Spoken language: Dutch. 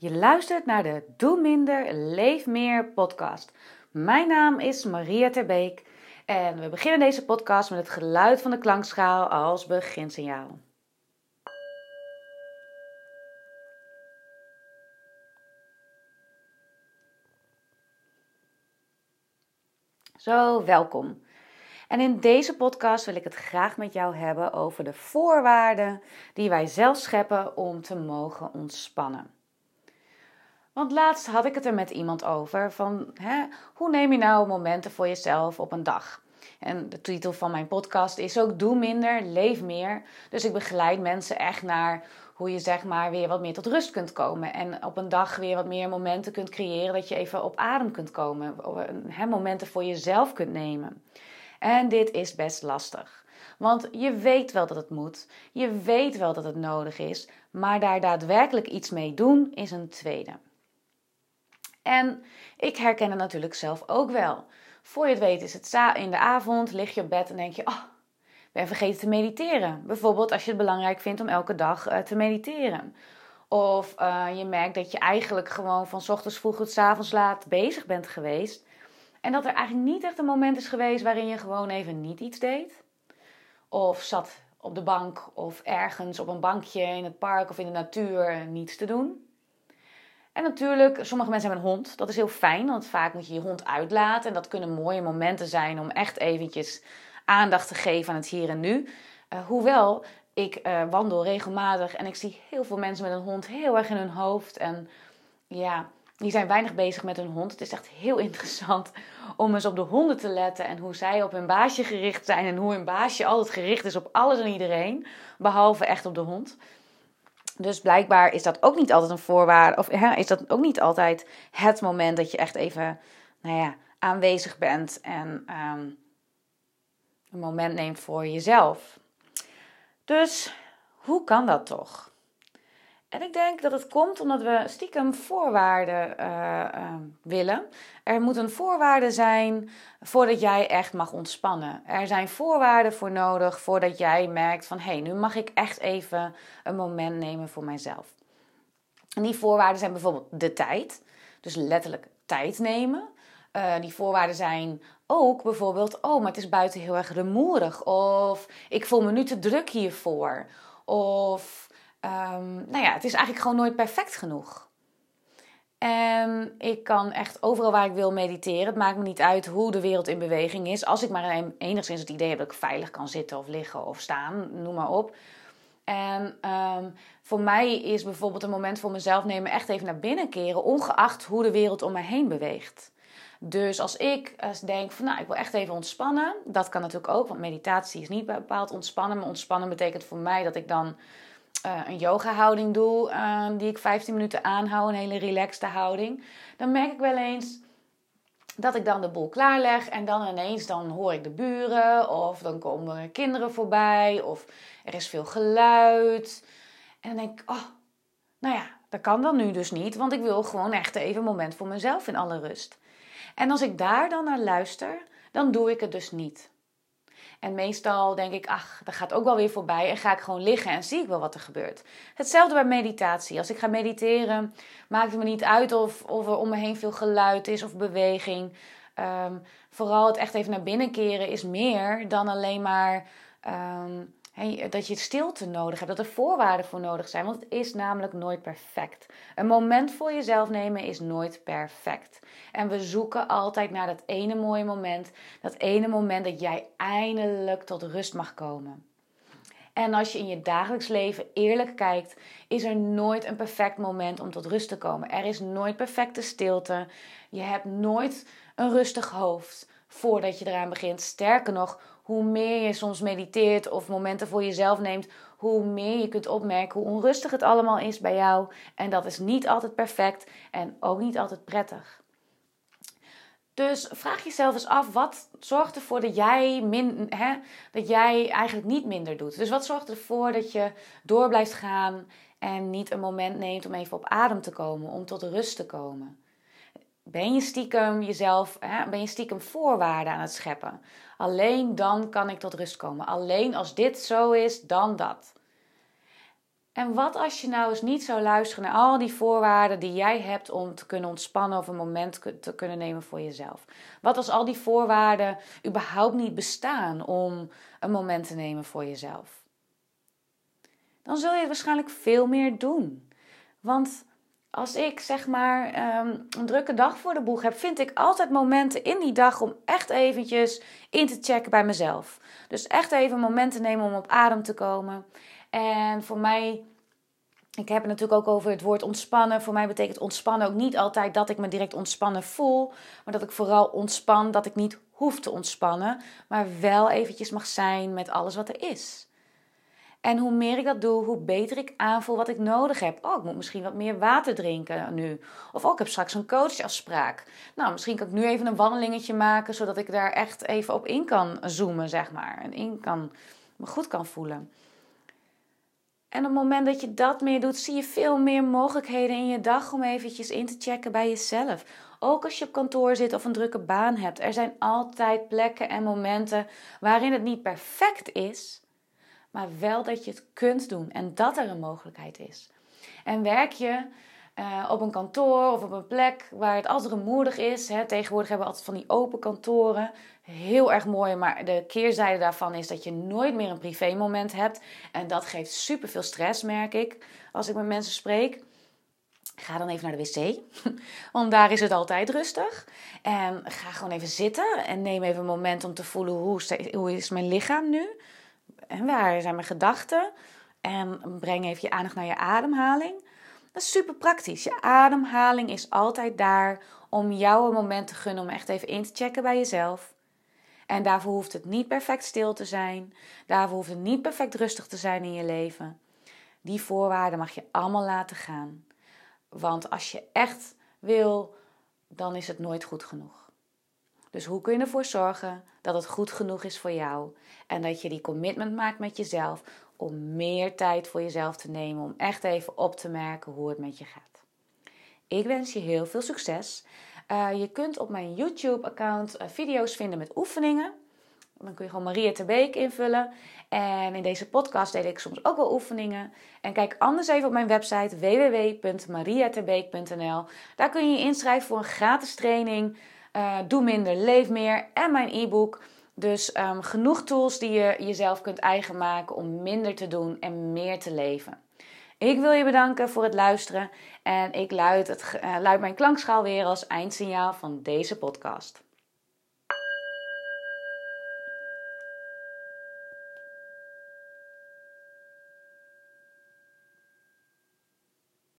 Je luistert naar de Doe Minder, Leef Meer podcast. Mijn naam is Maria Terbeek en we beginnen deze podcast met het geluid van de klankschaal als beginsignaal. Zo, welkom. En in deze podcast wil ik het graag met jou hebben over de voorwaarden die wij zelf scheppen om te mogen ontspannen. Want laatst had ik het er met iemand over van hè, hoe neem je nou momenten voor jezelf op een dag? En de titel van mijn podcast is ook Doe minder, leef meer. Dus ik begeleid mensen echt naar hoe je zeg maar weer wat meer tot rust kunt komen. En op een dag weer wat meer momenten kunt creëren dat je even op adem kunt komen. Hè, momenten voor jezelf kunt nemen. En dit is best lastig. Want je weet wel dat het moet, je weet wel dat het nodig is, maar daar daadwerkelijk iets mee doen is een tweede. En ik herken het natuurlijk zelf ook wel. Voor je het weet is het in de avond, lig je op bed en denk je, oh, ben vergeten te mediteren. Bijvoorbeeld als je het belangrijk vindt om elke dag uh, te mediteren. Of uh, je merkt dat je eigenlijk gewoon van ochtends vroeg tot avonds laat bezig bent geweest. En dat er eigenlijk niet echt een moment is geweest waarin je gewoon even niet iets deed. Of zat op de bank of ergens op een bankje in het park of in de natuur niets te doen. En natuurlijk, sommige mensen hebben een hond. Dat is heel fijn, want vaak moet je je hond uitlaten. En dat kunnen mooie momenten zijn om echt eventjes aandacht te geven aan het hier en nu. Uh, hoewel, ik uh, wandel regelmatig en ik zie heel veel mensen met een hond heel erg in hun hoofd. En ja, die zijn weinig bezig met hun hond. Het is echt heel interessant om eens op de honden te letten en hoe zij op hun baasje gericht zijn. En hoe hun baasje altijd gericht is op alles en iedereen, behalve echt op de hond. Dus blijkbaar is dat ook niet altijd een voorwaarde, of hè, is dat ook niet altijd het moment dat je echt even nou ja, aanwezig bent en um, een moment neemt voor jezelf. Dus hoe kan dat toch? En ik denk dat het komt omdat we stiekem voorwaarden uh, willen. Er moet een voorwaarde zijn voordat jij echt mag ontspannen. Er zijn voorwaarden voor nodig voordat jij merkt van hé, hey, nu mag ik echt even een moment nemen voor mijzelf. En die voorwaarden zijn bijvoorbeeld de tijd. Dus letterlijk tijd nemen. Uh, die voorwaarden zijn ook bijvoorbeeld, oh, maar het is buiten heel erg rumoerig. Of ik voel me nu te druk hiervoor. Of um, nou ja, het is eigenlijk gewoon nooit perfect genoeg. En ik kan echt overal waar ik wil mediteren. Het maakt me niet uit hoe de wereld in beweging is. Als ik maar enigszins het idee heb dat ik veilig kan zitten of liggen of staan, noem maar op. En um, voor mij is bijvoorbeeld een moment voor mezelf nemen echt even naar binnen keren, ongeacht hoe de wereld om me heen beweegt. Dus als ik denk van nou, ik wil echt even ontspannen, dat kan natuurlijk ook, want meditatie is niet bepaald ontspannen. Maar ontspannen betekent voor mij dat ik dan uh, een yoga houding doe, uh, die ik 15 minuten aanhoud, een hele relaxte houding, dan merk ik wel eens dat ik dan de boel klaarleg en dan ineens dan hoor ik de buren of dan komen kinderen voorbij of er is veel geluid. En dan denk ik, oh, nou ja, dat kan dan nu dus niet, want ik wil gewoon echt even een moment voor mezelf in alle rust. En als ik daar dan naar luister, dan doe ik het dus niet. En meestal denk ik, ach, dat gaat ook wel weer voorbij. En ga ik gewoon liggen en zie ik wel wat er gebeurt. Hetzelfde bij meditatie. Als ik ga mediteren, maakt het me niet uit of, of er om me heen veel geluid is of beweging. Um, vooral het echt even naar binnen keren is meer dan alleen maar um, dat je stilte nodig hebt, dat er voorwaarden voor nodig zijn. Want het is namelijk nooit perfect. Een moment voor jezelf nemen is nooit perfect. En we zoeken altijd naar dat ene mooie moment, dat ene moment dat jij eindelijk tot rust mag komen. En als je in je dagelijks leven eerlijk kijkt, is er nooit een perfect moment om tot rust te komen. Er is nooit perfecte stilte. Je hebt nooit een rustig hoofd voordat je eraan begint. Sterker nog, hoe meer je soms mediteert of momenten voor jezelf neemt, hoe meer je kunt opmerken hoe onrustig het allemaal is bij jou. En dat is niet altijd perfect en ook niet altijd prettig. Dus vraag jezelf eens af, wat zorgt ervoor dat jij, min, hè, dat jij eigenlijk niet minder doet? Dus wat zorgt ervoor dat je door blijft gaan en niet een moment neemt om even op adem te komen, om tot rust te komen? Ben je stiekem jezelf, hè, ben je stiekem voorwaarden aan het scheppen? Alleen dan kan ik tot rust komen. Alleen als dit zo is, dan dat. En wat als je nou eens niet zou luisteren naar al die voorwaarden die jij hebt om te kunnen ontspannen of een moment te kunnen nemen voor jezelf? Wat als al die voorwaarden überhaupt niet bestaan om een moment te nemen voor jezelf? Dan zul je waarschijnlijk veel meer doen. Want als ik zeg maar ehm, een drukke dag voor de boeg heb, vind ik altijd momenten in die dag om echt eventjes in te checken bij mezelf. Dus echt even een moment te nemen om op adem te komen. En voor mij, ik heb het natuurlijk ook over het woord ontspannen. Voor mij betekent ontspannen ook niet altijd dat ik me direct ontspannen voel, maar dat ik vooral ontspan, dat ik niet hoef te ontspannen, maar wel eventjes mag zijn met alles wat er is. En hoe meer ik dat doe, hoe beter ik aanvoel wat ik nodig heb. Oh, ik moet misschien wat meer water drinken nu. Of ook, ik heb straks een coachafspraak. Nou, misschien kan ik nu even een wandelingetje maken, zodat ik daar echt even op in kan zoomen, zeg maar. En in kan, me goed kan voelen. En op het moment dat je dat meer doet, zie je veel meer mogelijkheden in je dag om eventjes in te checken bij jezelf. Ook als je op kantoor zit of een drukke baan hebt. Er zijn altijd plekken en momenten waarin het niet perfect is, maar wel dat je het kunt doen en dat er een mogelijkheid is. En werk je uh, op een kantoor of op een plek waar het altijd rumoerig is. Hè. Tegenwoordig hebben we altijd van die open kantoren. Heel erg mooi, maar de keerzijde daarvan is dat je nooit meer een privé moment hebt. En dat geeft super veel stress, merk ik, als ik met mensen spreek. Ga dan even naar de wc, want daar is het altijd rustig. En ga gewoon even zitten en neem even een moment om te voelen hoe, hoe is mijn lichaam nu en waar zijn mijn gedachten? En breng even je aandacht naar je ademhaling. Dat is super praktisch. Je ademhaling is altijd daar om jou een moment te gunnen om echt even in te checken bij jezelf. En daarvoor hoeft het niet perfect stil te zijn. Daarvoor hoeft het niet perfect rustig te zijn in je leven. Die voorwaarden mag je allemaal laten gaan. Want als je echt wil, dan is het nooit goed genoeg. Dus hoe kun je ervoor zorgen dat het goed genoeg is voor jou en dat je die commitment maakt met jezelf om meer tijd voor jezelf te nemen, om echt even op te merken hoe het met je gaat. Ik wens je heel veel succes. Uh, je kunt op mijn YouTube-account uh, video's vinden met oefeningen. Dan kun je gewoon Maria Terbeek invullen. En in deze podcast deel ik soms ook wel oefeningen. En kijk anders even op mijn website www.mariaterbeek.nl. Daar kun je je inschrijven voor een gratis training uh, Doe minder, leef meer en mijn e-book. Dus um, genoeg tools die je jezelf kunt eigen maken om minder te doen en meer te leven. Ik wil je bedanken voor het luisteren en ik luid, het, uh, luid mijn klankschaal weer als eindsignaal van deze podcast.